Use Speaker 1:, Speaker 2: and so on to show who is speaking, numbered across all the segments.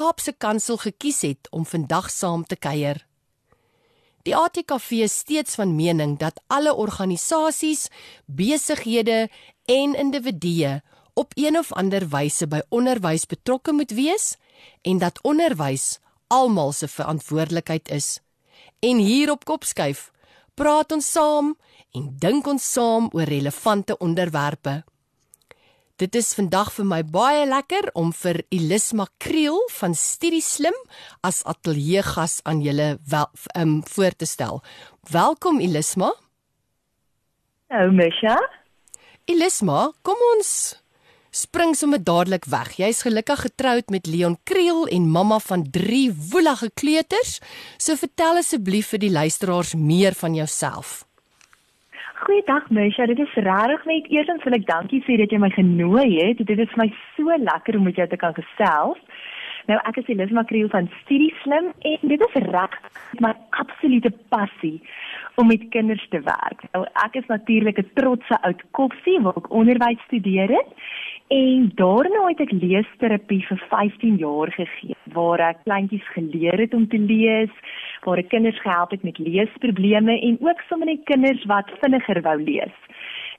Speaker 1: Kaapse Kansel gekies het om vandag saam te kuier. Die ATKV is steeds van mening dat alle organisasies, besighede en individue op een of ander wyse by onderwys betrokke moet wees en dat onderwys almal se verantwoordelikheid is. En hier op Kopskuif praat ons saam en dink ons saam oor relevante onderwerpe. Dit is vandag vir my baie lekker om vir Elisma Kriel van Studie Slim as ateljeegas aan julle wel, um, voor te stel. Welkom Elisma.
Speaker 2: Hallo Misha.
Speaker 1: Elisma, kom ons spring sommer dadelik weg. Jy's gelukkig getroud met Leon Kriel en mamma van 3 woelige kleuters. So vertel asseblief vir die luisteraars meer van jouself.
Speaker 2: Goeiedag Misha, dit is regtig net eersins wil ek dankie sê dat jy my genooi het. Dit is vir my so lekker om met jou te kan gesels. Nou ek is Elisma Kriel van Studie Slim en dit is reg my absolute passie om met kinders te werk. Nou ek is natuurlik 'n trotse oud kopsie waar ek onderwys studeer het en daarna het ek leesterapie vir 15 jaar gegee waar ek kleintjies geleer het om te lees waar ek kinders gehelp het met leesprobleme en ook sommer net kinders wat vinniger wou lees.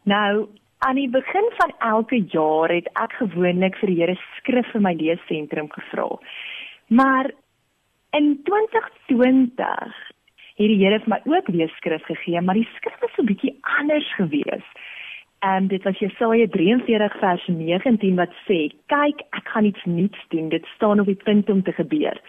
Speaker 2: Nou, aan die begin van elke jaar het ek gewoonlik vir Here skrif vir my leessentrum gevra. Maar in 2020 het die Here vir my ook weer skrif gegee, maar die skrif was so 'n bietjie anders gewees. En dit was Jesaja 43 vers 19 wat sê: "Kyk, ek gaan iets nuuts doen. Dit staan op die punt om te gebeur."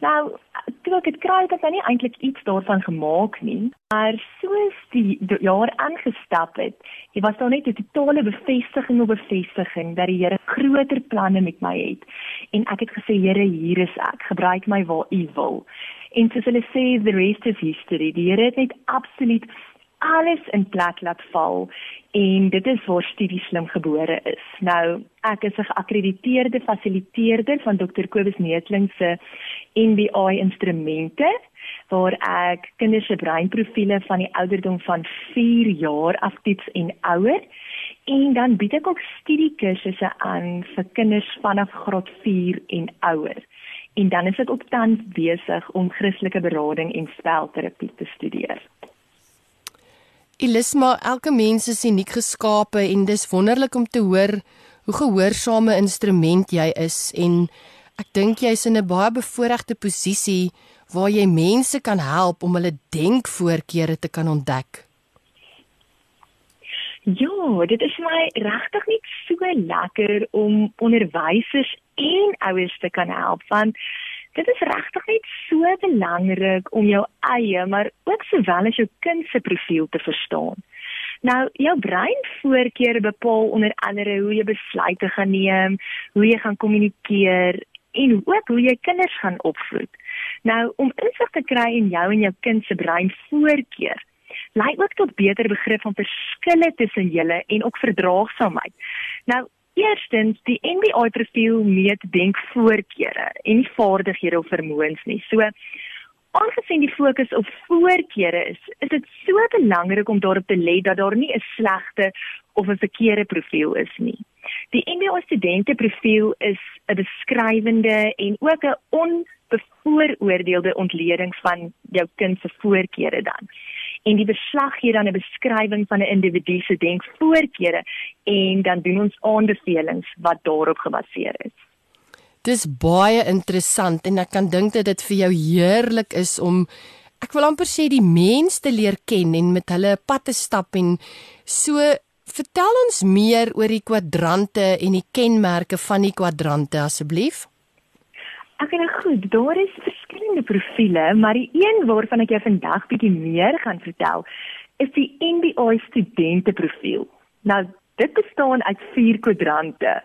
Speaker 2: Nou, toe ek dit kry, het ek nou nie eintlik iets daarvan gemaak nie, maar soos die, jaar aangestap het, het was daar net 'n totale bevestiging op bevestiging dat die Here groter planne met my het. En ek het gesê, Here, hier is ek. Gebruik my waar U wil. En soos hulle sê, the rest is history. Die Here het net absoluut alles in plek laat val en dit is waar Studie Slim gebore is. Nou, ek is 'n geakkrediteerde fasiliteerder van Dr. Kobus Neetling se NBI instrumente waar ek kinders se breinprofiele van die ouderdom van 4 jaar af toets en ouer en dan bied ek ook studiekursusse aan vir kinders vanaf graad 4 en ouer. En dan is ek ook tans besig om Christelike berading en spelterapie te studeer.
Speaker 1: Elisma, elke mens is uniek geskape en dis wonderlik om te hoor hoe gehoorsame instrument jy is en ek dink jy's in 'n baie bevoordeelde posisie waar jy mense kan help om hulle denkvoorkeure te kan ontdek.
Speaker 2: Ja, dit is my regtig net so lekker om onderwysers en ouers te kan help want dit is regtig net so belangrik om jou eie maar ook sowel as jou kind se profiel te verstaan. Nou, jou breinvoorkeure bepaal onder andere hoe jy besluite gaan neem, hoe jy gaan kommunikeer en ook hoe jy kinders gaan opvoed. Nou, om insig te kry in jou en jou kind se breinvoorkeur, lei ook tot beter begrip van verskille tussen julle en ook verdraagsaamheid. Nou, Eerstens, die NBI profiel meet denkvoorkeure en nie vaardighede of vermoëns nie. So aangesien die fokus op voorkeure is, is dit so belangrik om daarop te let dat daar nie 'n slegte of 'n verkeerde profiel is nie. Die NBI studente profiel is 'n beskrywende en ook 'n onbevooroordeelde ontleding van jou kind se voorkeure dan en die verslag gee dan 'n beskrywing van 'n individu se denkvoorkeure en dan doen ons aanbevelings wat daarop gebaseer is.
Speaker 1: Dis baie interessant en ek kan dink dat dit vir jou heerlik is om ek wil amper sê die mens te leer ken en met hulle pad te stap en so vertel ons meer oor die kwadrante en die kenmerke van die kwadrante asseblief.
Speaker 2: Ek en goed, daar is verskillende profile, maar die een waarvan ek jou vandag bietjie meer gaan vertel, is die NBI studente profiel. Nou, dit bestaan uit vier kwadrante.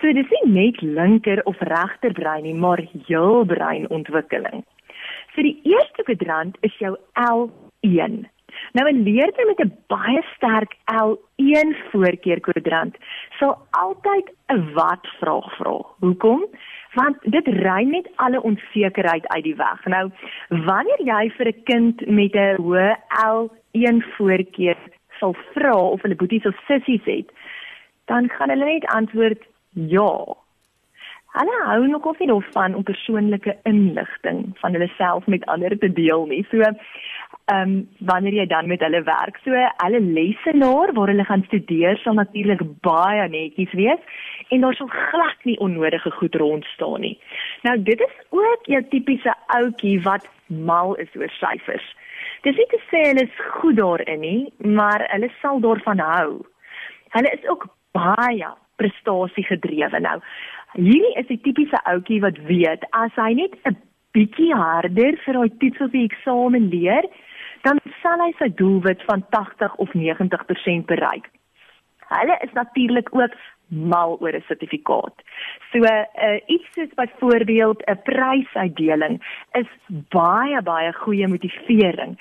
Speaker 2: So dis nie net linker of regterbrein nie, maar heel breinontwikkeling. So die eerste kwadrant is jou L1. Nou 'n leerder met 'n baie sterk L1 voorkeur kwadrant sal altyd 'n wat vraag vra. Hoekom? Want dit ry net alle onsekerheid uit die weg. Nou, wanneer jy vir 'n kind met 'n hoë L1 voorkeur sal vra of hulle boeties of sissies het, dan gaan hulle net antwoord ja. Hulle hou nog of nie daarvan om persoonlike inligting van hulle self met ander te deel nie. So ehm um, wanneer jy dan met hulle werk, so hulle lesenaar waar hulle gaan studeer sal natuurlik baie netjies wees en daar sal glad nie onnodige goed rond staan nie. Nou dit is ook jou tipiese ouetjie wat mal is oor syfers. Dis nie te sê hulle is goed daarin nie, maar hulle sal daarvan hou. Hulle is ook baie prestasie gedrewe nou. Hierdie is 'n tipiese ouetjie wat weet as hy net 'n bietjie harder vir daai toets of die eksamen leer, dan sal hy sy doelwit van 80 of 90% bereik. Hulle is natuurlik ook mal oor 'n sertifikaat. So uh, iets soos byvoorbeeld 'n prysuitdeling is baie baie goeie motivering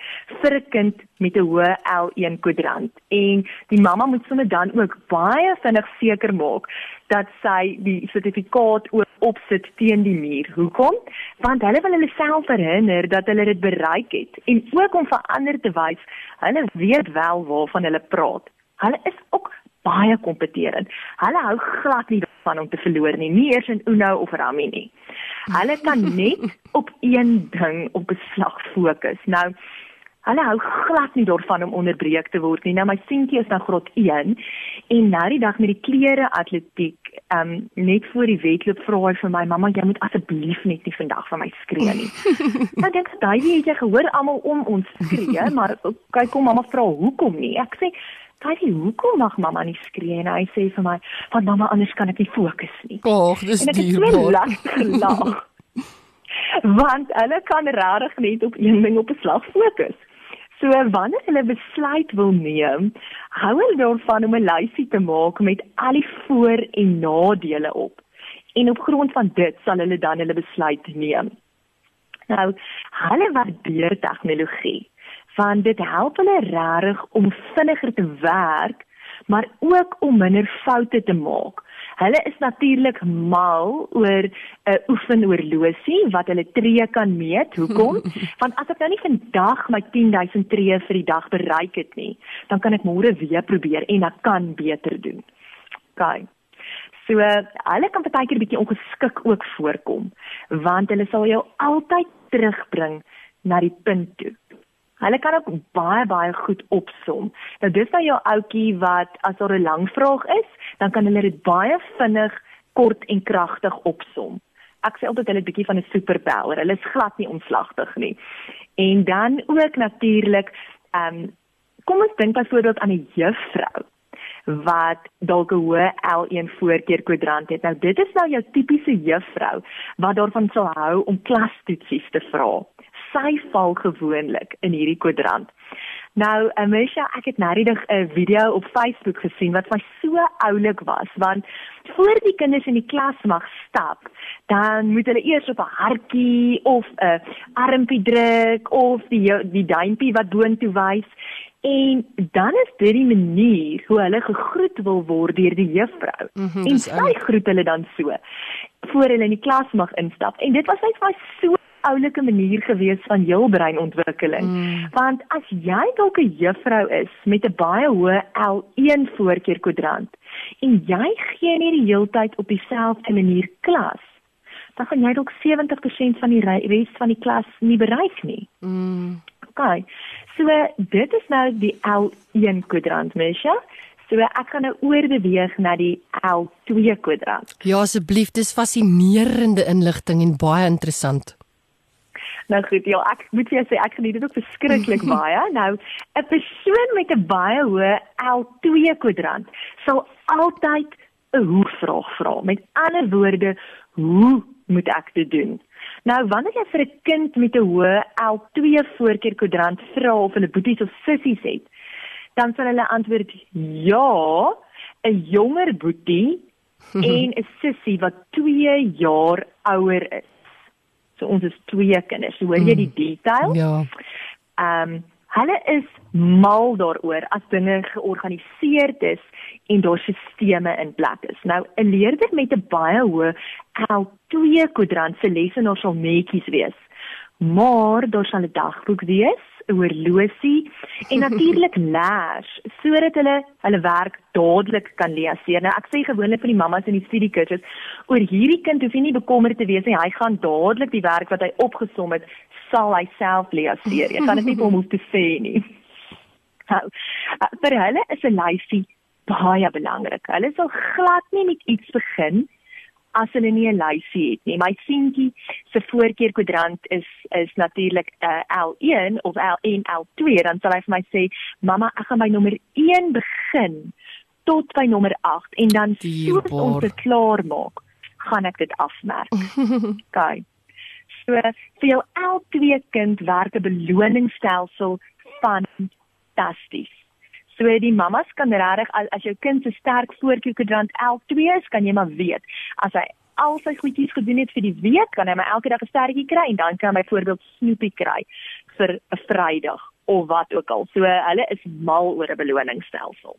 Speaker 2: vir 'n kind met 'n hoë L1 kwadrant. En die mamma moet sommer dan ook baie vinnig seker maak dat sy die sertifikaat opsit teen die muur. Hoekom? Want hulle wil hulle self herinner dat hulle dit bereik het en ook om vir ander te wys hulle weet wel waarvan hulle praat. Hulle is ook baie kompeterend. Hulle hou glad nie daarvan om te verloor nie, nie eers in Uno of Rummy nie. Hulle kan net op een ding op beslag fokus. Nou Hulle hou glad nie daarvan om onderbreek te word nie. Nou my seentjie is nou graad 1 en nou die dag met die klere atletiek, ehm um, net voor die wedloop vra hy vir my mamma, jy moet asseblief net nie vandag vir my skree nie. nou dink ek, "Daai weet jy gehoor almal om ons skree, maar kyk kom mamma vra hoekom nie?" Ek sê, "Kyk, hoekom mag mamma nie skree?" En hy sê vir my, "Want mamma anders kan ek nie fokus nie."
Speaker 1: Ag, dis dierbaar.
Speaker 2: Want hulle kan regtig net op een ding op 'n slag fokus. So wanneer hulle besluit wil neem, hou hulle daarvan om 'n lysie te maak met al die voor- en nadele op. En op grond van dit sal hulle dan hulle besluit neem. Nou, hulle waardeer tegnologie, want dit help hulle regtig om vinniger te werk, maar ook om minder foute te maak. Hulle is natuurlik mal oor 'n uh, oefenoorlosie wat hulle tree kan meet. Hoekom? Want as ek nou nie vandag my 10000 tree vir die dag bereik het nie, dan kan ek môre weer probeer en ek kan beter doen. OK. So hulle kan baie keer 'n bietjie ongeskik ook voorkom, want hulle sal jou altyd terugbring na die punt toe. Hulle kan ook baie baie goed opsom. Nou dis nou jou ouetjie wat as daar 'n lang vraag is, dan kan hulle dit baie vinnig, kort en kragtig opsom. Ek sê altyd hulle is bietjie van 'n superpower. Hulle is glad nie omslagtig nie. En dan ook natuurlik, ehm um, kom ons dink byvoorbeeld aan 'n juffrou wat dalk 'n hoë L1 voorkeur kwadrant het. Nou dit is nou jou tipiese juffrou wat daarvan sal hou om klastoetsies te vra sy val gewoonlik in hierdie kwadrant. Nou, Amisha, ek het nou net 'n video op Facebook gesien wat my so oulik was, want voor die kinders in die klas mag stap, dan moet hulle eers op 'n hartjie of 'n armpie druk of die die duimpie wat boontoe wys. En dan is dit die manier hoe hulle gegroet wil word deur die juffrou. Mm -hmm, en sy groet hulle dan so voor hulle in die klas mag instap. En dit was net vir my so oulike manier gewees van jou breinontwikkeling. Mm. Want as jy dalk 'n juffrou is met 'n baie hoë L1 voorkeur kwadrant en jy gee net die heeltyd op dieselfde manier klas, dan gaan jy dalk 70% van die res van die klas nie bereik nie. Mm. OK. So dit is nou die L1 kwadrant, Mesha. So ek gaan nou oorbeweeg na die L2 kwadrant.
Speaker 1: Ja, asseblief, dis fascinerende inligting en baie interessant.
Speaker 2: Nou goed, ja, ek moet vir jou sê ek geniet dit ook verskriklik baie. Nou, 'n persoon met 'n baie hoë L2 kwadrant sal altyd 'n hoe vraag vra. Met ander woorde, hoe moet ek dit doen? Nou, wanneer jy vir 'n kind met 'n hoë L2 voorkeur kwadrant vra of hulle boeties of sissies het, dan sal hulle antwoord: "Ja, 'n jonger boetie en 'n sussie wat 2 jaar ouer is. So ons is twee kinders. Hoor jy die detail?
Speaker 1: Ja.
Speaker 2: Ehm um, hulle is mal daaroor as dinge georganiseerd is en daar sisteme in plek is. Nou 'n leerder met 'n baie hoë L2 kwadrant se lesenaar sal netjies wees. Maar daar sal 'n dagboek wees, horlosie en natuurlik leers sodat hulle hulle werk dadelik kan lees. Nou ek sê gewoonlik vir die mammas in die studiekursus, oor hierdie kind hoef jy nie bekommerd te wees nie. Hy gaan dadelik die werk wat hy opgesom het, sal hy self lees. Jy kan dit nie vir hom hoef te sê nie. Nou, vir hulle is 'n lyfie baie belangrik. Hulle sal glad nie met iets begin as hulle nie 'n lysie het nie. My seentjie se voorkeur kwadrant is is natuurlik uh, L1 of L1 L2 dan sal hy vir my sê, "Mamma, ek gaan by nommer 1 begin tot by nommer 8 en dan soos ons dit klaar maak, gaan ek dit afmerk." OK. So vir jou L2 kind werk 'n beloningsstelsel fantasties. So die mammas kan regtig as, as jou kind se sterk voorkeurkwadrant L2 is, kan jy maar weet as hy al sy goedjies gedoen het vir die week, kan hy maar elke dag 'n sterretjie kry en dan kan hy byvoorbeeld snoepie kry vir 'n Vrydag of wat ook al. So hulle is mal oor 'n beloningsstelsel.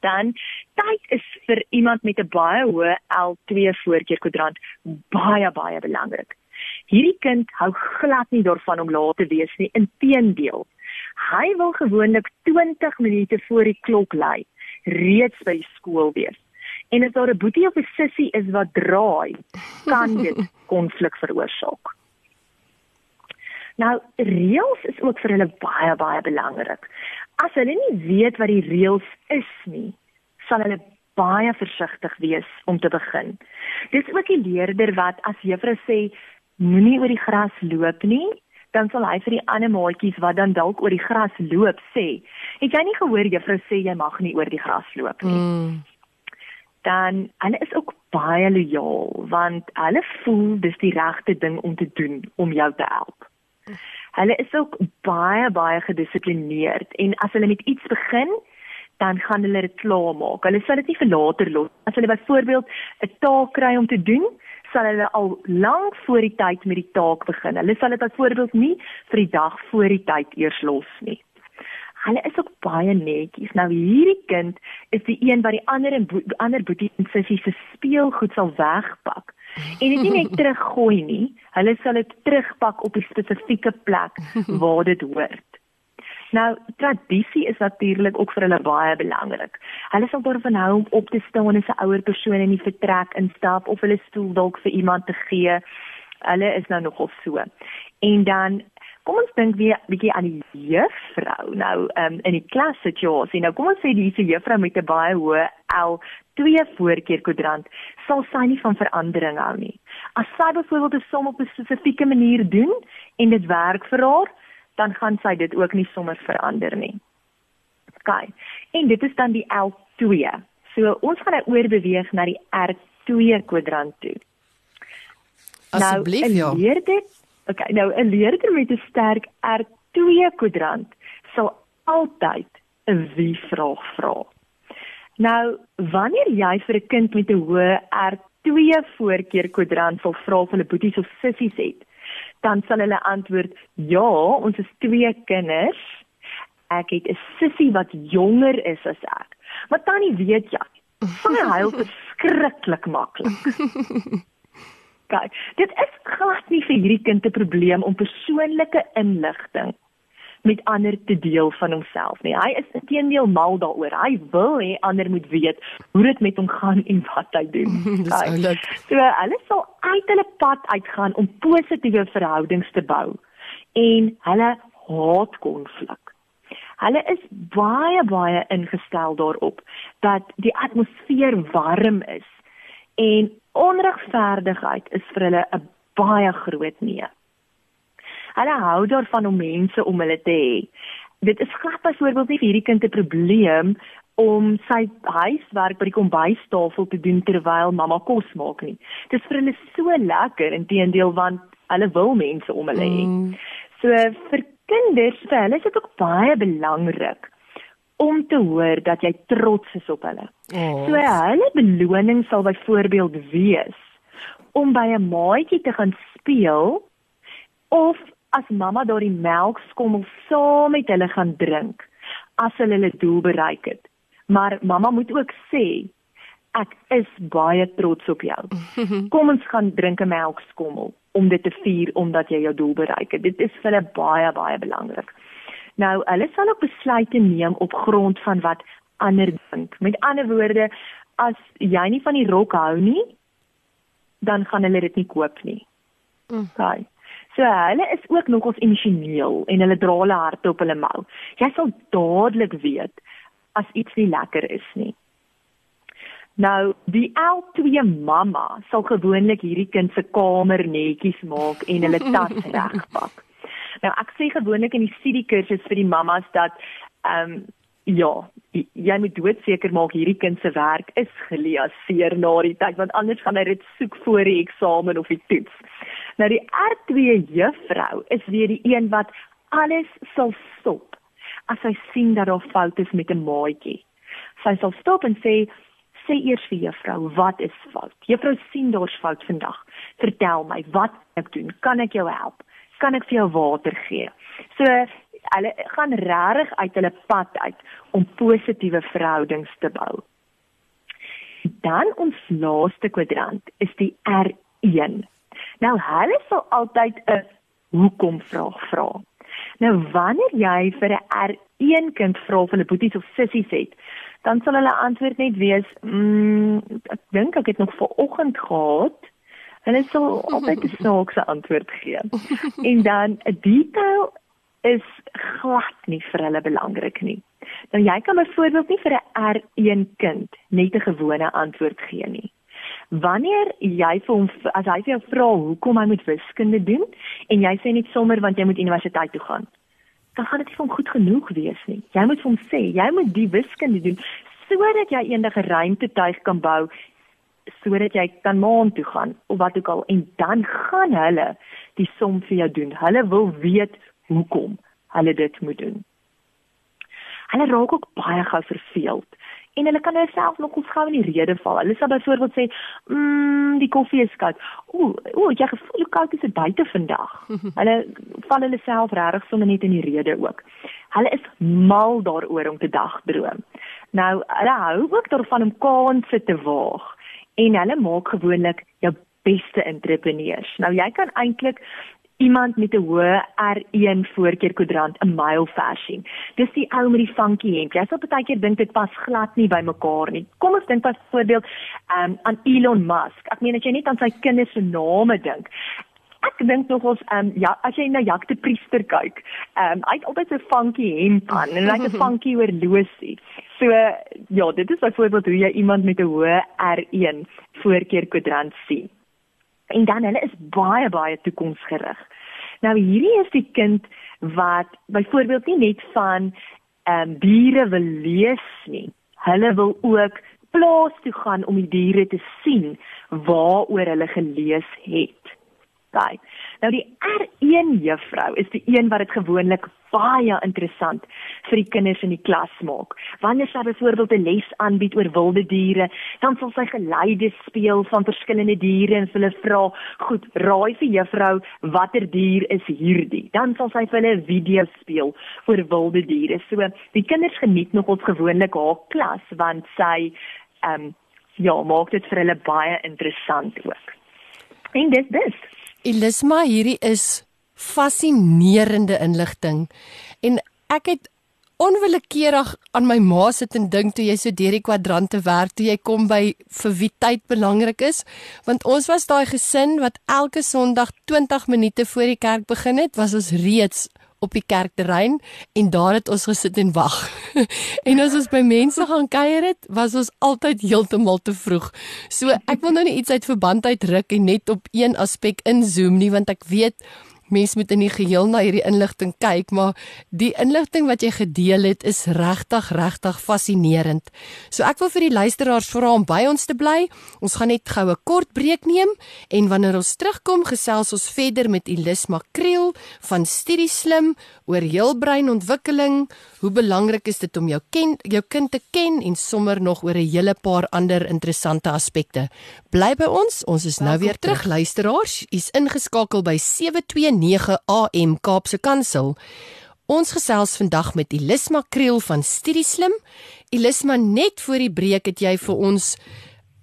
Speaker 2: Dan tyd is vir iemand met 'n baie hoë L2 voorkeurkwadrant baie baie belangrik. Hierdie kind hou glad nie daarvan om laat te wees nie. Inteendeel, Hy wil gewoonlik 20 minute voor die klok lui reeds by skool wees. En as daar 'n boetie of 'n sussie is wat draai, kan dit konflik veroorsaak. Nou, reëls is ook vir hulle baie baie belangrik. As hulle nie weet wat die reëls is nie, sal hulle baie versigtig wees om te begin. Dis ook die leerder wat as juffrou sê moenie oor die gras loop nie, dan sal hy vir die ander maatjies wat dan dalk oor die gras loop sê, "Het jy nie gehoor juffrou sê jy mag nie oor die gras loop nie?" Mm. Dan hulle is ook baie lojaal want hulle voel dis die regte ding om te doen om jou te help. Hulle is ook baie baie gedissiplineerd en as hulle met iets begin, dan gaan hulle dit klaarmaak. Hulle sal dit nie vir later los. As hulle byvoorbeeld 'n taak kry om te doen, sal hulle al lank voor die tyd met die taak begin. Hulle sal dit byvoorbeeld nie vir die dag voor die tyd eers los nie. Hulle is ook baie netjies. Nou hierdie kind is die een wat die ander en bo ander boetie en sussie se speelgoed sal wegpak. En dit nie net teruggooi nie, hulle sal dit terugpak op 'n spesifieke plek waar dit hoort. Nou, tradisie is natuurlik ook vir hulle baie belangrik. Hulle sal daarvan hou om op te staan as 'n ouer persoon in die vertrek instap of hulle stoel dalk vir iemand te gee. Hulle is nou nogal so. En dan kom ons dink weer 'n bietjie aan die juffrou. Nou, um, in die klas situasie. Nou, kom ons sê dis 'n juffrou met 'n baie hoë L twee voorkeur kwadrant sal sy nie van verandering hou nie. As sy byvoorbeeld 'n som op 'n spesifieke manier doen en dit werk vir haar, dan gaan sy dit ook nie sommer verander nie. OK. En dit is dan die L2. So ons gaan nou oorbeweeg na die R2 kwadrant toe.
Speaker 1: Asseblief nou, ja.
Speaker 2: Leerder, OK, nou 'n leerder met 'n sterk R2 kwadrant sal altyd 'n wie vraag vra. Nou, wanneer jy vir 'n kind met 'n hoë R2 voorkeur kwadrant wil vra of hulle boeties of sissies het, dan sal hulle antwoord: "Ja, ons is twee kinders. Ek het 'n sussie wat jonger is as ek." Maar tannie weet jy, sy huil verskriklik maklik. Kyk, dit is glad nie vir hierdie kind 'n probleem om persoonlike inligting met ander te deel van homself nie. Hy is intedeel mal daaroor. Hy wil hê ander moet weet hoe dit met hom gaan en wat hy doen.
Speaker 1: Dis oulik.
Speaker 2: So hulle sal uit hulle pad uitgaan om positiewe verhoudings te bou en hulle haat konflik. Hulle is baie baie ingestel daarop dat die atmosfeer warm is en onregverdigheid is vir hulle 'n baie groot nee. Hulle hou daarvan om mense om hulle te hê. Dit is glad byvoorbeeld nie vir hierdie kind 'n probleem om sy huiswerk by die kombuistafel te doen terwyl mamma kos maak nie. Dit is vir hulle so lekker inteendeel want hulle wil mense om hulle hê. Mm. So vir kinders, vir hulle is dit ook baie belangrik om te hoor dat jy trots is op hulle.
Speaker 1: Oh.
Speaker 2: So hulle beloning sal byvoorbeeld wees om by 'n maatjie te gaan speel of as mamma daardie melkskommel saam met hulle gaan drink as hulle hulle doel bereik het. Maar mamma moet ook sê ek is baie trots op jou. Kom ons gaan drink 'n melkskommel om dit te vier omdat jy jou doel bereik het. Dit is vir hulle baie baie belangrik. Nou, hulle sal ook besluite neem op grond van wat ander dink. Met ander woorde, as jy nie van die rok hou nie, dan gaan hulle dit nie koop nie.
Speaker 1: Mm.
Speaker 2: Okay. So hulle is ook nogals emosioneel en hulle dra hulle hart op hulle mou. Jy sal dadelik weet as iets nie lekker is nie. Nou, die L2 mamma sal gewoonlik hierdie kind se kamer netjies maak en hulle tas regpak. Nou ek sê gewoonlik in die studiekursus vir die mammas dat ehm um, ja, jy, jy moet doodseker maak hierdie kind se werk is geleaseer na die tyd want anders gaan hy dit soek voor die eksamen of die toets. Nou die R2 juffrou is weer die een wat alles sal stop as sy sien dat daar fout is met 'n maatjie. Sy sal stop en sê sê eers vir juffrou wat is fout. Juffrou sien daar's fout vandag. Vertel my, wat kan ek doen? Kan ek jou help? Kan ek vir jou water gee? So hulle gaan regtig uit hulle pad uit om positiewe verhoudings te bou. Dan ons laaste kwadrant is die R1. Nou hulle sal altyd 'n hoekom vraag vra. Nou wanneer jy vir 'n R1 kind vra of hulle boeties of sissies het, dan sal hulle antwoord net wees, mm, ek dink ek het nog vanoggend gehad. Hulle sal altyd 'n snaakse antwoord gee. En dan 'n detail is glad nie vir hulle belangrik nie. Nou jy kan byvoorbeeld nie vir 'n R1 kind net 'n gewone antwoord gee nie. Wanneer jy vir hom as hy vir jou vra hoekom hy moet wiskunde doen en jy sê net sommer want jy moet universiteit toe gaan, dan gaan dit nie vir hom goed genoeg wees nie. Jy moet vir hom sê jy moet die wiskunde doen sodat jy eendag 'n ruimtetuig kan bou sodat jy kan maan toe gaan of wat ook al en dan gaan hulle die som vir jou doen. Hulle wil weet hoekom hulle dit moet doen. Hulle raak ook baie gou verveeld en hulle kan hulself nog ons gou in die rede val. Hulle sal byvoorbeeld sê, "Mmm, die koffie is koud." Ooh, ooh, jy gevoel hoe koud is dit buite vandag. hulle val hulle self regtig sommer net in die rede ook. Hulle is mal daaroor om te dagdroom. Nou, hulle hou ook daarvan om kansse te waag en hulle maak gewoonlik jou beste entrepreneurs. Nou jy kan eintlik iemand met 'n hoë R1 voorkeur kwadrant 'n mile versie. Dis die ou met die funky hemp. Jy sal baie keer dink dit pas glad nie by mekaar nie. Kom ons dink pas voorbeeld um, aan Elon Musk. Ek meen as jy net aan sy kinders se name dink. Ek dink nog ons ehm um, ja, as jy na Jacques de Priester kyk, ehm um, hy het altyd so funky hemp aan en hy het 'n funky horlosie. So ja, dit is byvoorbeeld hoe jy iemand met 'n hoë R1 voorkeur kwadrant sien en dan hulle is baie baie toekomsgerig. Nou hierdie is die kind wat byvoorbeeld nie net van ehm um, diere wil lees nie. Hulle wil ook plaas toe gaan om die diere te sien waaroor hulle gelees het. Daai. Nou die R1 juffrou is die een wat dit gewoonlik baie interessant vir die kinders in die klas maak. Wanneer sy byvoorbeeld 'n les aanbied oor wilde diere, dan sal sy geleide speel van verskillende diere en hulle vra, "Goed, raai vir juffrou, watter dier is hierdie?" Dan sal sy vir hulle 'n video speel oor wilde diere. So die kinders geniet nog ons gewoonlik haar klas want sy ehm um, ja, maak dit vir hulle baie interessant ook. En dis dis.
Speaker 1: Elisma, hierdie is fascinerende inligting. En ek het onwillekeurig aan my ma sit en dink toe jy so deur die kwadrante werk toe jy kom by vir wie tyd belangrik is. Want ons was daai gesin wat elke Sondag 20 minute voor die kerk begin het was ons reeds op die kerkterrein en daar het ons gesit en wag. en as ons by mense gaan kuier het, was ons altyd heeltemal te vroeg. So ek wil nou nie iets uit verband uit ruk en net op een aspek inzoom nie want ek weet mens moet in die geheel na hierdie inligting kyk, maar die inligting wat jy gedeel het is regtig regtig fascinerend. So ek wil vir die luisteraars vra om by ons te bly. Ons gaan net gou 'n kort breek neem en wanneer ons terugkom, gesels ons verder met Elis Makriel van Studie Slim oor heelbreinontwikkeling. Hoe belangrik is dit om jou ken jou kind te ken en sommer nog oor 'n hele paar ander interessante aspekte. Bly by ons. Ons is nou weer terug luisteraars. U's ingeskakel by 729 AM Kaapse Kansel. Ons gesels vandag met Elisma Kriel van Studieslim. Elisma, net voor die breek het jy vir ons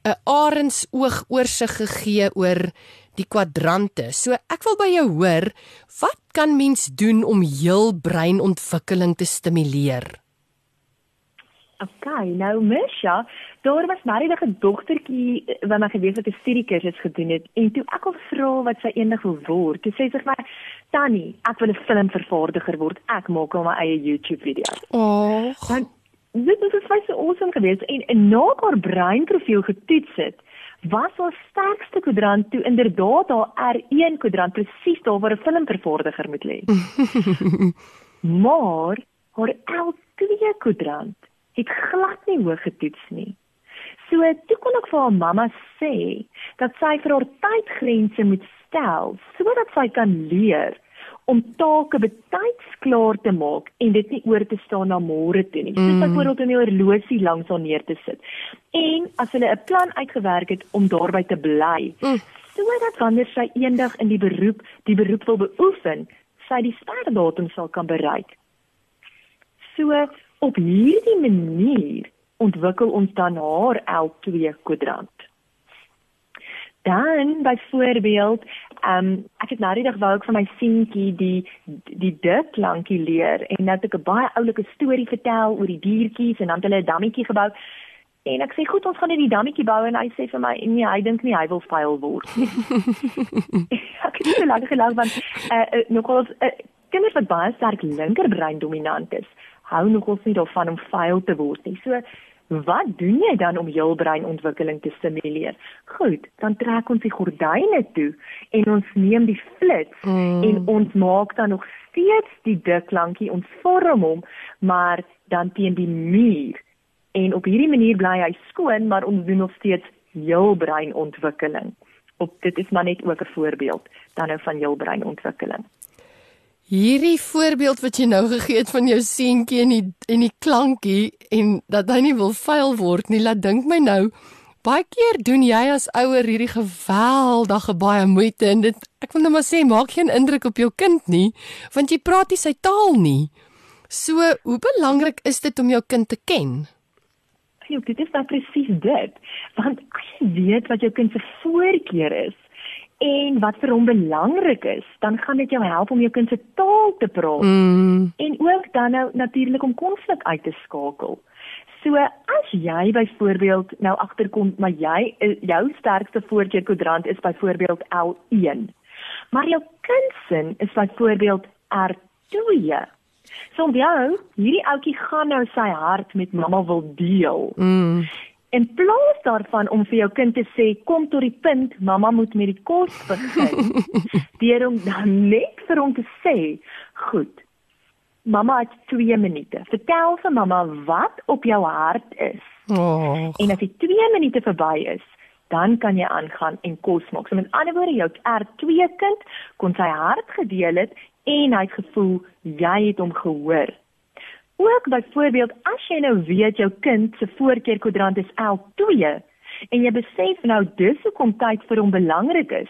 Speaker 1: 'n arendsoog oorsig gegee oor die kwadrante. So ek wil by jou hoor, wat kan mens doen om heel breinontwikkeling te stimuleer?
Speaker 2: OK, nou Misha, daar was maar net 'n dogtertjie eh, wat my geweet het 'n studiekursus gedoen het en toe ek haar vra wat sy eendag wil word, toe sê sy vir my, "Tannie, ek wil 'n filmvervaardiger word. Ek maak al my eie YouTube video's."
Speaker 1: Oh,
Speaker 2: Want dit is vir so awesome geweest en, en na haar breinprofiel getoets het, was haar sterkste kwadrant toe inderdaad haar R1 kwadrant presies daar waar 'n filmvervaardiger moet lê. maar haar L2 kwadrant het glad nie hoog getoets nie. So toe kon ek vir haar mamma sê dat sy vir haar tydgrense moet stel sodat sy kan leer om take betyds klaar te maak en dit nie oor te staan na môre toe nie. Soos
Speaker 1: Mm.
Speaker 2: byvoorbeeld om die horlosie langs haar neer te sit. En as hulle 'n plan uitgewerk het om daarby te bly,
Speaker 1: Mm.
Speaker 2: sodat wanneer sy eendag in die beroep die beroep wil beoefen, sy die startdatum sal kan bereik. So op hierdie manier ontwikkel ons dan haar L2 kwadrant. Dan byvoorbeeld, ehm um, ek het nou die dag wou ek vir my seentjie die die dik klankie leer en nou het ek 'n baie oulike storie vertel oor die diertjies en dan het hulle 'n dammetjie gebou. En ek sê goed, ons gaan net die dammetjie bou en hy sê vir my nee, hy dink nie hy wil vuil word nie. ek het so lank gelag want eh uh, nogal uh, kinders wat baie sterk linkerbrein dominant is, hou nogals nie daarvan om vuil te word nie. So Wat doen jy dan om jou breinontwikkeling te stimuleer? Goed, dan trek ons die gordyne toe en ons neem die flits
Speaker 1: Mm.
Speaker 2: en ons maak dan nog steeds die dik klankie, ons vorm hom, maar dan teen die muur. En op hierdie manier bly hy skoon, maar ons doen nog steeds heel breinontwikkeling. Op dit is maar net ook 'n voorbeeld dan nou van heel breinontwikkeling.
Speaker 1: Hierdie voorbeeld wat jy nou gegee het van jou seentjie en die en die klankie en dat hy nie wil vuil word nie, laat dink my nou baie keer doen jy as ouer hierdie geweldige baie moeite en dit ek wil net maar sê maak geen indruk op jou kind nie want jy praat nie sy taal nie. So, hoe belangrik is dit om jou kind te ken?
Speaker 2: Ja, dit is dan presies dit. Want as jy weet wat jou kind se voorkeur is en wat vir hom belangrik is, dan gaan dit jou help om jou kind se taal te praat
Speaker 1: Mm.
Speaker 2: en ook dan nou natuurlik om konflik uit te skakel. So as jy byvoorbeeld nou agterkom maar jy eh, jou sterkste voorkeur kwadrant is byvoorbeeld L1. Maar jou kind se is byvoorbeeld R2. So onthou, hierdie ouetjie gaan nou sy hart met mamma wil deel.
Speaker 1: Mm.
Speaker 2: In plaas daarvan om vir jou kind te sê kom tot die punt, mamma moet met die kos begin, deur hom dan net vir hom te sê, goed. Mamma het 2 minute. Vertel vir mamma wat op jou hart is.
Speaker 1: Oh.
Speaker 2: En as die 2 minute verby is, dan kan jy aangaan en kos maak. So met ander woorde, jou R2 kind kon sy hart gedeel het en hy het gevoel jy het hom gehoor. Ook byvoorbeeld as jy nou weet jou kind se voorkeur kwadrant is L2 en jy besef nou dis hoekom tyd vir hom belangrik is,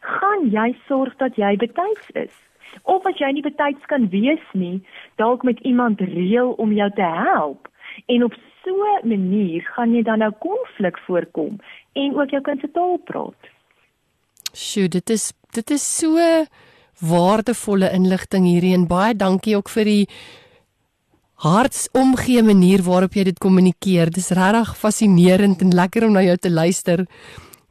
Speaker 2: gaan jy sorg dat jy betyds is. Of as jy nie betyds kan wees nie, dalk met iemand reël om jou te help. En op so 'n manier gaan jy dan nou konflik voorkom en ook jou kind se taal praat.
Speaker 1: Sjoe, dit is dit is so waardevolle inligting hierdie en baie dankie ook vir die hartsomgee manier waarop jy dit kommunikeer. Dis regtig fascinerend en lekker om na jou te luister.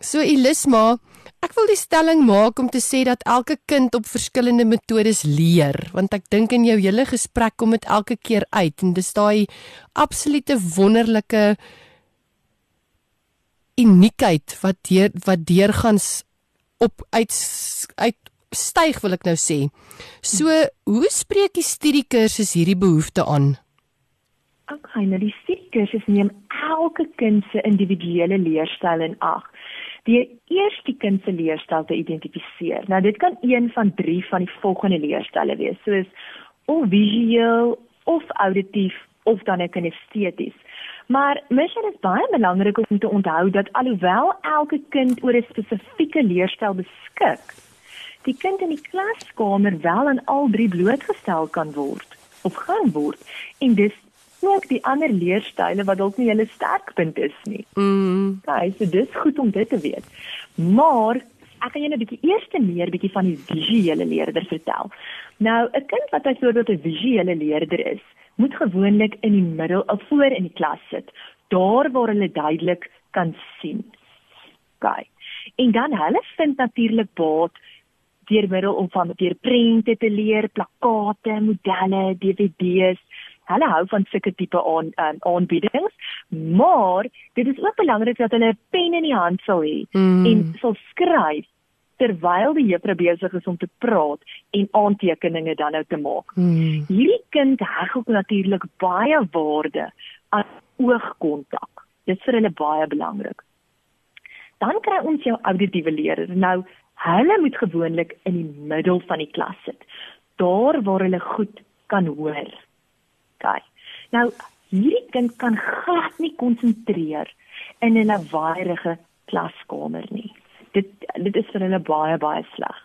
Speaker 1: So Elisma, ek wil die stelling maak om te sê dat elke kind op verskillende metodes leer, want ek dink in jou hele gesprek kom dit elke keer uit en dis daai absolute wonderlike uniekheid wat deur wat deurgangs op uit uit styg wil ek nou sê. So, hoe spreek die studiekursus hierdie behoefte aan?
Speaker 2: Okay, nou die studiekursus neem elke kind se individuele leerstyl in ag. Die eerste kind se leerstyl te identifiseer. Nou dit kan een van 3 van die volgende leerstyle wees, soos of visueel of auditief of dan ek kinesteties. Maar mens dit is baie belangrik om te onthou dat alhoewel elke kind oor 'n spesifieke leerstyl beskik, die kind in die klaskamer wel aan al drie blootgestel kan word of gaan word en dis ook die ander leerstyle wat dalk nie hulle sterkpunt is nie.
Speaker 1: Mm.
Speaker 2: Okay, so dis goed om dit te weet. Maar ek gaan julle 'n bietjie eers meer bietjie van die visuele leerder vertel. Nou, 'n kind wat byvoorbeeld 'n visuele leerder is, moet gewoonlik in die middel of voor in die klas sit, daar waar hulle duidelik kan sien. OK. En dan hulle vind natuurlik baat deur middel om van deur prente te leer, plakkate, modelle, DVD's. Hulle hou van sulke tipe aan um, aanbiedings, maar dit is ook belangrik dat hulle 'n pen in die hand sal hê
Speaker 1: Mm.
Speaker 2: en sal skryf terwyl die juffrou besig is om te praat en aantekeninge dan nou te maak.
Speaker 1: Mm.
Speaker 2: Hierdie kind heg ook natuurlik baie waarde aan oogkontak. Dit is vir hulle baie belangrik. Dan kry ons jou auditiewe leerders. Nou, hulle moet gewoonlik in die middel van die klas sit. Daar waar hulle goed kan hoor. OK. Nou, hierdie kind kan glad nie konsentreer in 'n lawaaierige klaskamer nie. Dit dit is vir hulle baie baie sleg.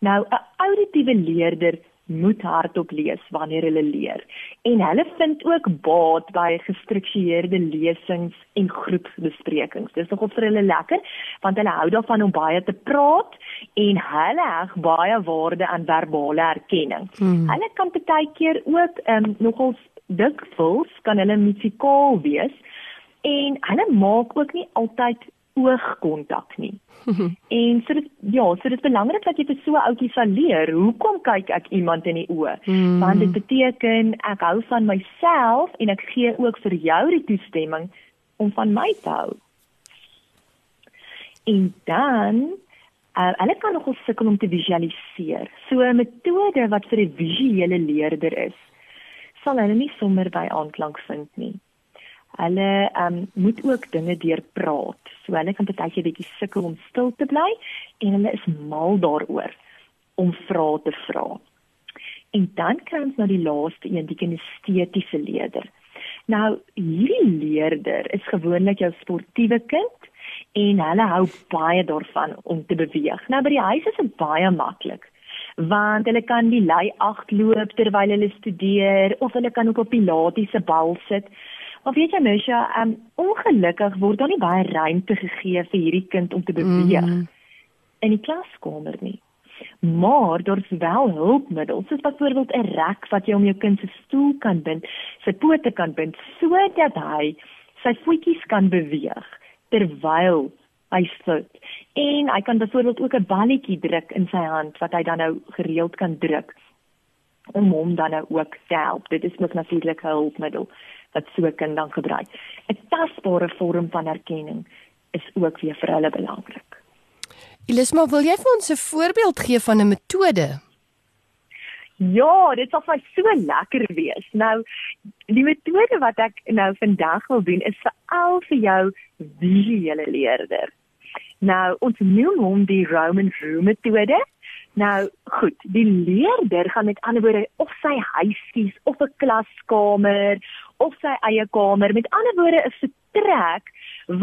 Speaker 2: Nou 'n auditiewe leerder moet hardop lees wanneer hulle leer en hulle vind ook baat by gestruktureerde lesings en groepbesprekings. Dis nogal vir hulle lekker want hulle hou daarvan om baie te praat en hulle heg baie waarde aan verbale erkenning.
Speaker 1: Hmm.
Speaker 2: Hulle kan baie keer ook um, nogal dikwels kan hulle musikaal wees en hulle maak ook nie altyd oogkontak nie. en so dit ja, so dit is belangrik dat jy vir so 'n ouetjie sal leer, hoekom kyk ek iemand in die oë?
Speaker 1: Mm.
Speaker 2: Want dit beteken ek hou van myself en ek gee ook vir jou die toestemming om van my te hou. En dan uh, hulle kan nogal sukkel om te visualiseer. So 'n metode wat vir 'n visuele leerder is, sal hulle nie sommer by aanklank vind nie. Hulle um, moet ook dinge deur praat. So hulle kan partykeer bietjie sukkel om stil te bly en hulle is mal daaroor om vrae te vra. En dan kry ons nou die laaste een, die kinestetiese leerder. Nou, hierdie leerder is gewoonlik jou sportiewe kind en hulle hou baie daarvan om te beweeg. Nou by die huis is dit baie maklik want hulle kan die lei agt loop terwyl hulle studeer of hulle kan op pilatiese bal sit. Maar weet jy Misha, um, ongelukkig word daar nie baie ruimte gegee vir hierdie kind om te beweeg
Speaker 1: Mm.
Speaker 2: in die klaskamer nie. Maar daar's wel hulpmiddels, soos byvoorbeeld 'n rek wat jy om jou kind se stoel kan bind, sy pote kan bind sodat hy sy voetjies kan beweeg terwyl hy sit. En hy kan byvoorbeeld ook 'n balletjie druk in sy hand wat hy dan nou gereeld kan druk om hom dan nou ook te help. Dit is ook natuurlik 'n hulpmiddel wat so 'n kind dan gebruik. 'n Tasbare vorm van erkenning is ook weer vir hulle belangrik.
Speaker 1: Elisma, wil jy vir ons 'n voorbeeld gee van 'n metode?
Speaker 2: Ja, dit sal vir so lekker wees. Nou, die metode wat ek nou vandag wil doen is veral vir jou visuele leerder. Nou, ons noem hom die Roman Room metode. Nou, goed, die leerder gaan met ander woorde of sy huiskies of 'n klaskamer of sy eie kamer, met ander woorde 'n vertrek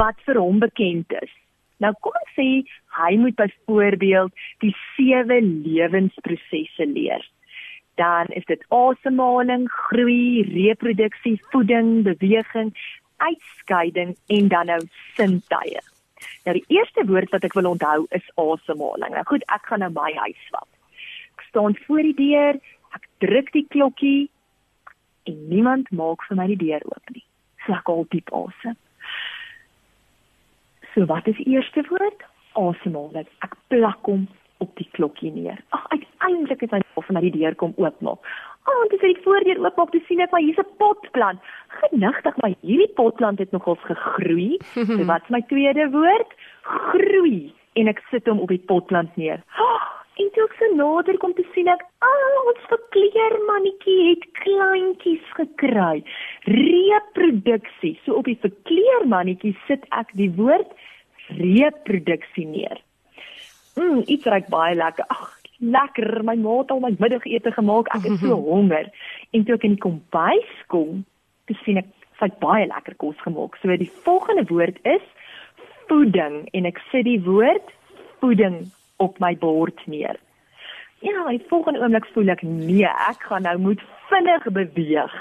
Speaker 2: wat vir hom bekend is. Nou kom ons sê hy moet byvoorbeeld die sewe lewensprosesse leer dan is dit asemhaling, groei, reproduksie, voeding, beweging, uitskeiding en dan nou sintuie. Nou die eerste woord wat ek wil onthou is asemhaling. Nou goed, ek gaan nou my huis vat. Ek staan voor die deur, ek druk die klokkie en niemand maak vir my die deur oop nie. So ek haal diep asem. So wat is die eerste woord? Asemhaling. Ek plak hom op die klokkie neer. Ag, uiteindelik het hy of my die deur kom oopmaak. O, oh, dis hy die voordeur oopmaak, dis sien ek maar hier's 'n potplant. Genigtig, maar hierdie potplant het nogals gegroei. so wat's my tweede woord? Groei. En ek sit hom op die potplant neer. Oh, En toe ek so nader kom te sien ek, "Ag, ons verkleermannetjie het kleintjies gekry." Reproduksie. So op die verkleermannetjie sit ek die woord reproduksie neer. Mm, iets ruik baie lekker. Ag, lekker. My ma het al my middagete gemaak. Ek is so honger. En toe ek in die kombuis kom, sien ek sy het baie lekker kos gemaak. So die volgende woord is voeding en ek sit die woord voeding op my bord neer. Ja, die volgende oomblik voel ek nee, ek gaan nou moet vinnig beweeg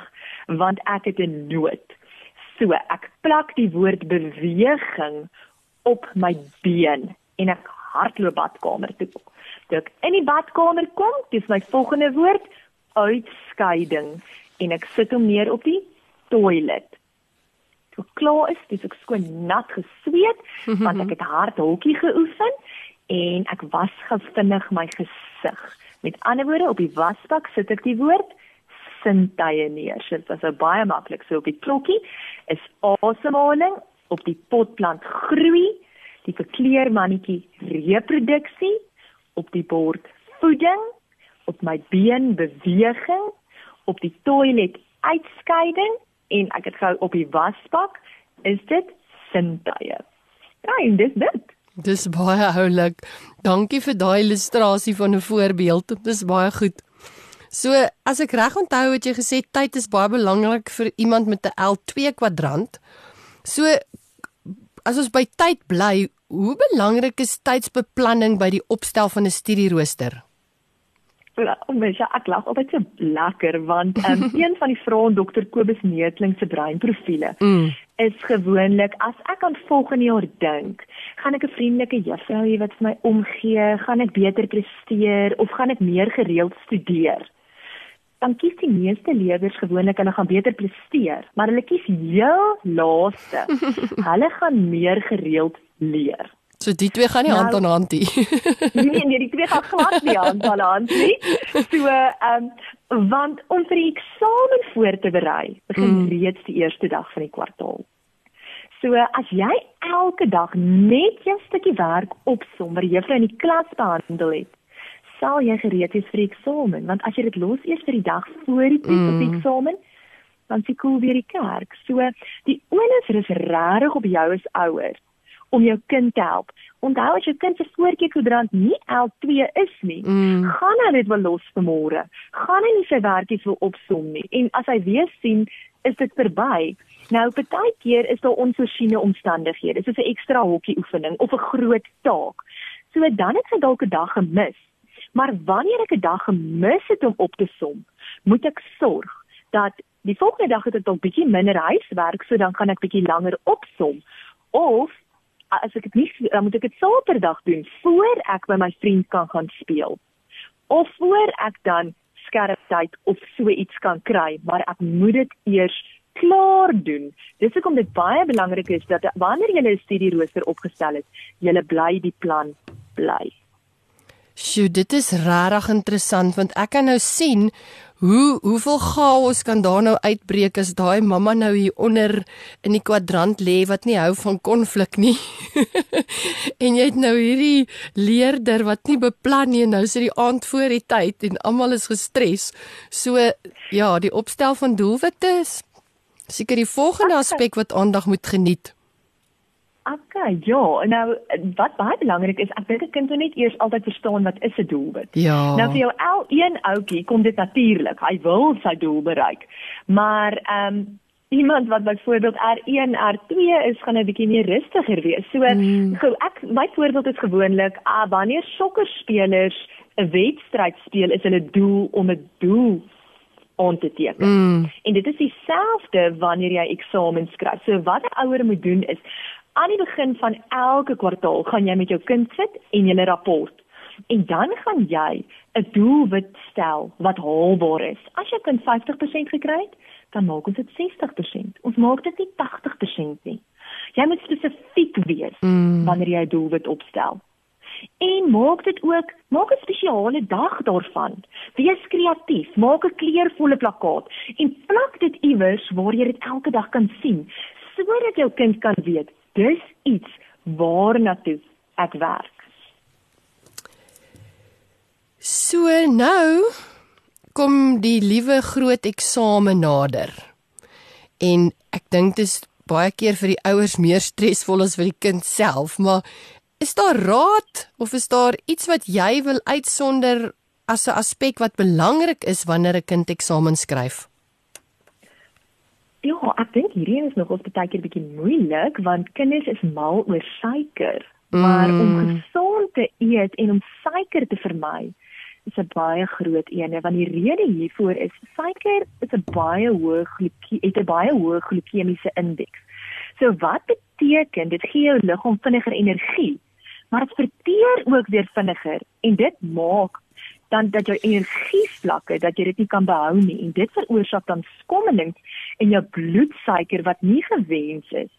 Speaker 2: want ek het 'n nood. So ek plak die woord beweging op my been en ek hardloop badkamer toe. Toe ek in die badkamer kom, dis my volgende woord uitskeiding en ek sit hom neer op die toilet. Toe klaar is, dis ek skoon nat gesweet want ek het hard hokkie geoefen en ek was gevinnig my gesig. Met ander woorde, op die wasbak sit ek die woord sintuie neer. So dit was nou baie maklik. So op die klokkie is asemhaling, op die potplant groei, die verkleermannetjie reproduksie, op die bord voeding, op my been beweging, op die toilet uitskeiding en ek het gou op die wasbak is dit sintuie. Ja, en dis dit.
Speaker 1: Dis baie oulik. Dankie vir daai illustrasie van 'n voorbeeld. Dis baie goed. So, as ek reg onthou het jy gesê tyd is baie belangrik vir iemand met 'n L2 kwadrant. So, as ons by tyd bly, hoe belangrik is tydsbeplanning by die opstel van 'n studierooster?
Speaker 2: om mens ja, ek lag altyd so lekker want um, een van die vrae in dokter Kobus Neetling se breinprofiele mm. Is gewoonlik as ek aan volgende jaar dink, gaan ek 'n vriendelike juffrou hê wat vir my omgee, gaan ek beter presteer of gaan ek meer gereeld studeer? Dan kies die meeste leerders gewoonlik hulle gaan beter presteer, maar hulle kies heel laaste. hulle gaan meer gereeld leer.
Speaker 1: So die twee gaan nie nou, hand aan hand nie.
Speaker 2: nee, nee, die twee gaan glad nie hand aan hand nie. So, ehm um, want om vir die eksamen voor te berei, begin mm. reeds die eerste dag van die kwartaal. So, as jy elke dag net jou stukkie werk opsom wat jy vir in die klas behandel het, sal jy gereed wees vir die eksamen, want as jy dit los eers vir die dag voor die tyd mm. op die eksamen, dan sien cool weer die kerk. So, die onus is regtig op jou as ouers om jou kind te help. Onthou as jou kind se voorkeurkodrant nie L2 is nie, mm. gaan hy dit wel los môre. Gaan hy nie sy werkies wil opsom nie en as hy weer sien is dit verby. Nou partykeer is daar onvoorsiene omstandighede, soos 'n ekstra hokkie oefening of 'n groot taak. So dan het hy dalk 'n dag gemis. Maar wanneer ek 'n dag gemis het om op te som, moet ek sorg dat die volgende dag het ek dalk bietjie minder huiswerk, so dan gaan ek bietjie langer opsom of as ek dit nie dan moet ek dit Saterdag doen voor ek by my vriend kan gaan speel. Of voor ek dan skerp tyd of so iets kan kry, maar ek moet dit eers klaar doen. Dis hoekom dit baie belangrik is dat wanneer jy 'n studierooster opgestel het, jy bly die plan bly.
Speaker 1: Sjoe, dit is regtig interessant want ek kan nou sien hoe hoeveel chaos kan daar nou uitbreek as daai mamma nou hier onder in die kwadrant lê wat nie hou van konflik nie. en jy het nou hierdie leerder wat nie beplan nie en nou sit die aand voor die tyd en almal is gestres. So ja, die opstel van doelwitte is seker die volgende aspek wat aandag moet geniet.
Speaker 2: Okay, ja, nou wat baie belangrik is, ek dink 'n kind moet net eers altyd verstaan wat is 'n doelwit.
Speaker 1: Ja.
Speaker 2: Nou vir jou al een ouetjie kom dit natuurlik. Hy wil sy doel bereik. Maar ehm um, iemand wat byvoorbeeld R1, R2 is, gaan 'n bietjie meer rustiger wees. So, mm. gou ek my voorbeeld is gewoonlik, ah, wanneer sokkerspelers 'n wedstryd speel, is hulle doel om 'n doel om te teken. Mm. En dit is dieselfde wanneer jy eksamens skryf. So wat 'n ouer moet doen is aan die begin van elke kwartaal gaan jy met jou kind sit en julle rapport. En dan gaan jy 'n doelwit stel wat haalbaar is. As jy kind 50% gekry het, dan maak ons dit 60%. Ons maak dit nie 80% nie. Jy moet spesifiek wees mm. wanneer jy 'n doelwit opstel. En maak dit ook, maak 'n spesiale dag daarvan. Wees kreatief, maak 'n kleurvolle plakkaat en plak dit iewers waar jy dit elke dag kan sien sodat jou kind kan weet dis iets waarna toe ek werk.
Speaker 1: So nou kom die liewe groot eksamen nader. En ek dink dit is baie keer vir die ouers meer stresvol as vir die kind self, maar is daar raad of is daar iets wat jy wil uitsonder as 'n aspek wat belangrik is wanneer 'n kind eksamen skryf?
Speaker 2: Ja, ek dink hierdie is nog ons baie keer bietjie moeilik want kinders is mal oor suiker. Maar mm. om gesond te eet en om suiker te vermy is 'n baie groot een want die rede hiervoor is suiker is 'n baie hoë glikemie het 'n baie hoë glikemiese indeks. So wat beteken dit gee jou liggaam vinniger energie, maar dit verteer ook weer vinniger en dit maak dan dat jou energievlakke dat jy dit nie kan behou nie en dit veroorsaak dan skommelings in jou bloedsuiker wat nie gewens is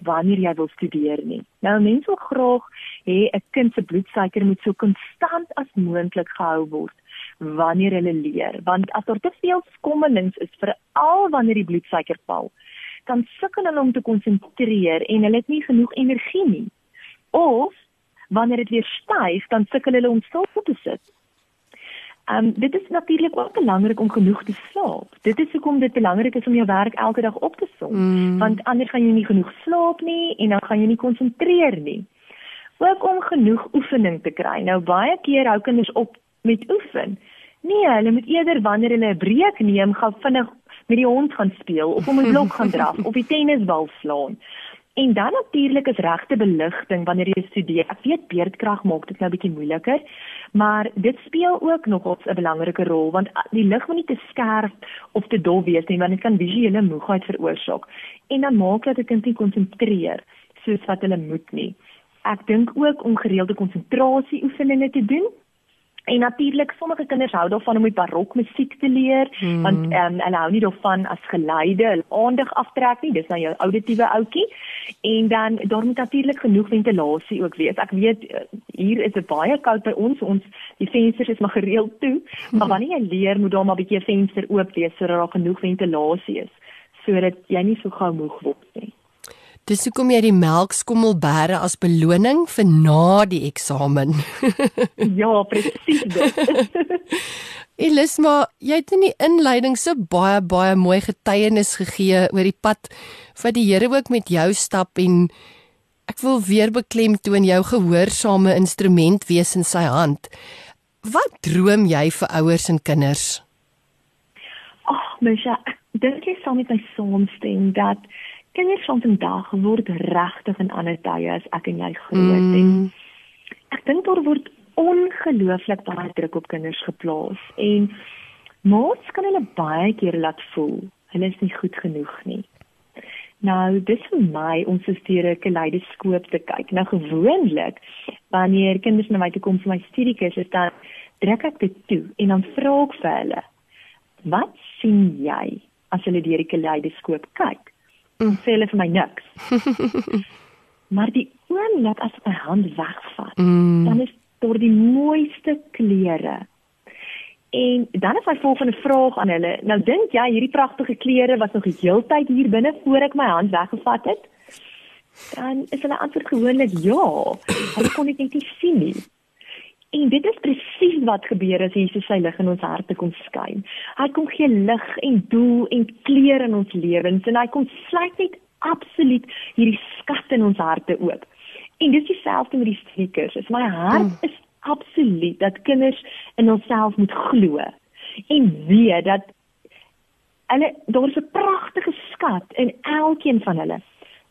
Speaker 2: wanneer jy wil studeer nie. Nou mense wil graag hê 'n kind se bloedsuiker moet so konstant as moontlik gehou word wanneer hulle leer, want as daar te veel skommelings is veral wanneer die bloedsuiker val, dan sukkel hulle om te konsentreer en hulle het nie genoeg energie nie. Of wanneer dit weer styg, dan sukkel hulle om stil te sit. Um, dit is natuurlik ook belangrik om genoeg te slaap. Dit is hoekom dit belangrik is om jou werk elke dag op te som, mm. want anders gaan jy nie genoeg slaap nie en dan gaan jy nie konsentreer nie. Ook om genoeg oefening te kry. Nou baie keer hou kinders op met oefen. Nee, hulle moet eerder wanneer hulle 'n breek neem, gaan vinnig met die hond gaan speel of om 'n blok gaan draf of die tennisbal slaan. En dan natuurlik is regte beligting wanneer jy studeer. Ek weet beerdkrag maak dit nou bietjie moeiliker, maar dit speel ook nog 'n belangrike rol want die lig moet nie te skerp of te dof wees nie want dit kan visuele moegheid veroorsaak. En dan maak dat 'n kind nie konsentreer soos wat hulle moet nie. Ek dink ook om gereelde konsentrasie oefeninge te doen En natuurlik sommige kinders hou daarvan om met barokmusiek te leer hmm. want ehm um, hulle hou nie daarvan as geleide hulle aandag aftrek nie. Dis nou jou auditiewe ouetjie. En dan daar moet natuurlik genoeg ventilasie ook wees. Ek weet eh, hier is dit baie koud by ons. Ons die vensters is maar gereeld toe. Maar wanneer jy leer moet daar maar 'n bietjie venster oop wees sodat daar genoeg ventilasie is sodat jy nie so gou moeg word nie
Speaker 1: Dis hoekom jy die melkskommel bære as beloning vir na die eksamen.
Speaker 2: ja, presies dit.
Speaker 1: Elisma, jy het in die inleiding so baie baie mooi getuienis gegee oor die pad wat die Here ook met jou stap en ek wil weer beklemtoon jou gehoorsame instrument wees in sy hand. Wat droom jy vir ouers en kinders?
Speaker 2: Ag, oh, Misha, dink jy saam met my saamstem dat kinders van vandag word regtig in ander tye as ek en jy groot mm. en ek dink daar word ongelooflik baie druk op kinders geplaas en maats kan hulle baie keer laat voel hulle is nie goed genoeg nie. Nou dis vir my om se stiere kaleidoskoop te kyk. Nou gewoonlik wanneer kinders na my toe kom vir my studiekursus dan druk ek dit toe en dan vra ek vir hulle wat sien jy as hulle deur die kaleidoskoop kyk mm. sê hulle vir my niks. maar die oomblik as ek my hand wegvat, mm. dan is daar die mooiste klere. En dan is my volgende vraag aan hulle. Nou dink jy hierdie pragtige klere was nog die hele tyd hier binne voor ek my hand weggevat het? Dan is hulle antwoord gewoonlik ja. Hulle kon dit net nie sien nie. En dit is presies wat gebeur as Jesus sy lig in ons harte kom skyn. Hy kom gee lig en doel en kleur in ons lewens en hy kom sluit net absoluut hierdie skat in ons harte oop. En dis dieselfde met die spreekers. Is my hart mm. is absoluut dat kinders in hulself moet glo en weet dat hulle daar is 'n pragtige skat in elkeen van hulle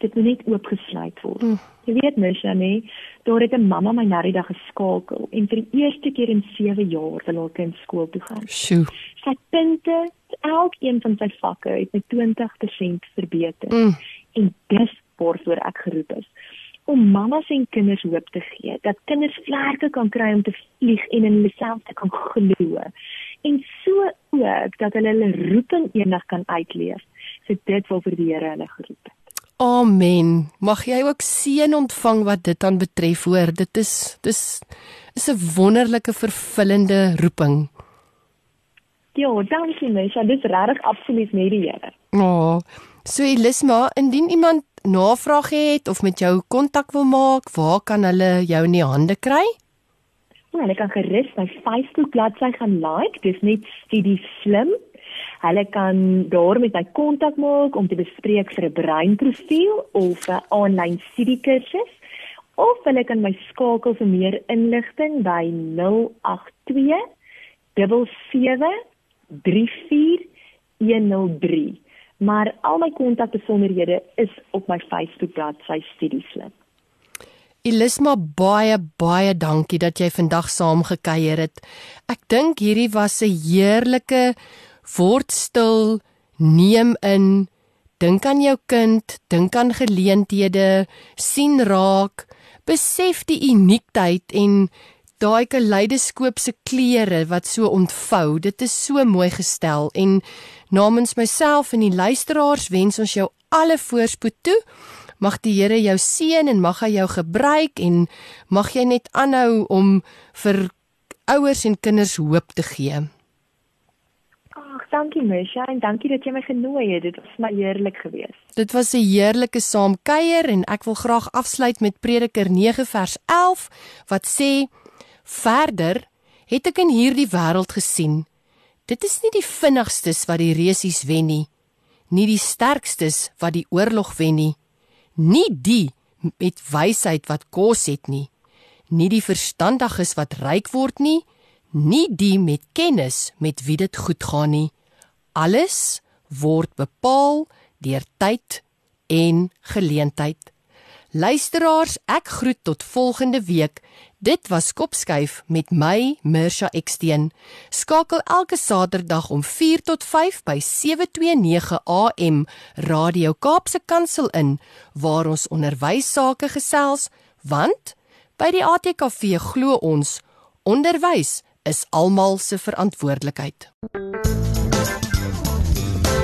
Speaker 2: dit moet net oopgesluit word. Mm. Jy weet mens ja nee, daar het 'n mamma my na die dag geskakel en vir die eerste keer in 7 jaar wil haar kind skool toe gaan.
Speaker 1: Sjoe.
Speaker 2: Sy punte, elkeen van sy vakke het met 20% verbeter. Mm. En dis waarvoor ek geroep is om mamas en kinders hoop te gee dat kinders vlerke kan kry om te vlieg en in hulle self te kan glo en so ook dat hulle hulle roeping eendag kan uitleef. So dit wil vir die Here hulle geroep het.
Speaker 1: Amen. Mag jy ook seën ontvang wat dit dan betref, hoor. Dit is dis is 'n wonderlike vervullende roeping.
Speaker 2: Ja, dankie mens. Dit is regtig absoluut net die Here.
Speaker 1: Ja. Oh, so Elisma, indien iemand navraag het of met jou kontak wil maak, waar kan hulle jou in die hande kry?
Speaker 2: O, hulle kan gerus my Facebook bladsy gaan like. Dis net Studie Slim. Hulle kan daar met my kontak maak om te bespreek vir 'n breinprofiel of 'n aanlyn studiekursus of hulle kan my skakel vir meer inligting by 082 734 maar al my kontakbesonderhede is op my Facebook bladsy Studieslim.
Speaker 1: Elisma baie baie dankie dat jy vandag saam gekuier het. Ek dink hierdie was 'n heerlike word stil, neem in, dink aan jou kind, dink aan geleenthede, sien raak, besef die uniekheid en daai kaleidoskoop se kleure wat so ontvou. Dit is so mooi gestel en namens myself en die luisteraars wens ons jou alle voorspoed toe. Mag die Here jou seën en mag hy jou gebruik en mag jy net aanhou om vir ouers en kinders hoop te gee.
Speaker 2: Dankie Mesha en dankie dat jy my genooi het. Dit was my heerlik geweest.
Speaker 1: Dit was 'n heerlike saamkuier en ek wil graag afsluit met Prediker 9 vers 11 wat sê Verder het ek in hierdie wêreld gesien. Dit is nie die vinnigstes wat die reusies wen nie, nie die sterkstes wat die oorlog wen nie, nie die met wysheid wat kos het nie, nie die verstandiges wat ryk word nie, nie die met kennis met wie dit goed gaan nie. Alles word bepaal deur tyd en geleentheid. Luisteraars, ek groet tot volgende week. Dit was Kopskuif met my Mirsha Eksteen. Skakel elke Saterdag om 4 tot 5 by 729 AM Radio Kaapse Kansel in waar ons onderwys sake gesels, want by die ATKV glo ons onderwys is almal se verantwoordelikheid.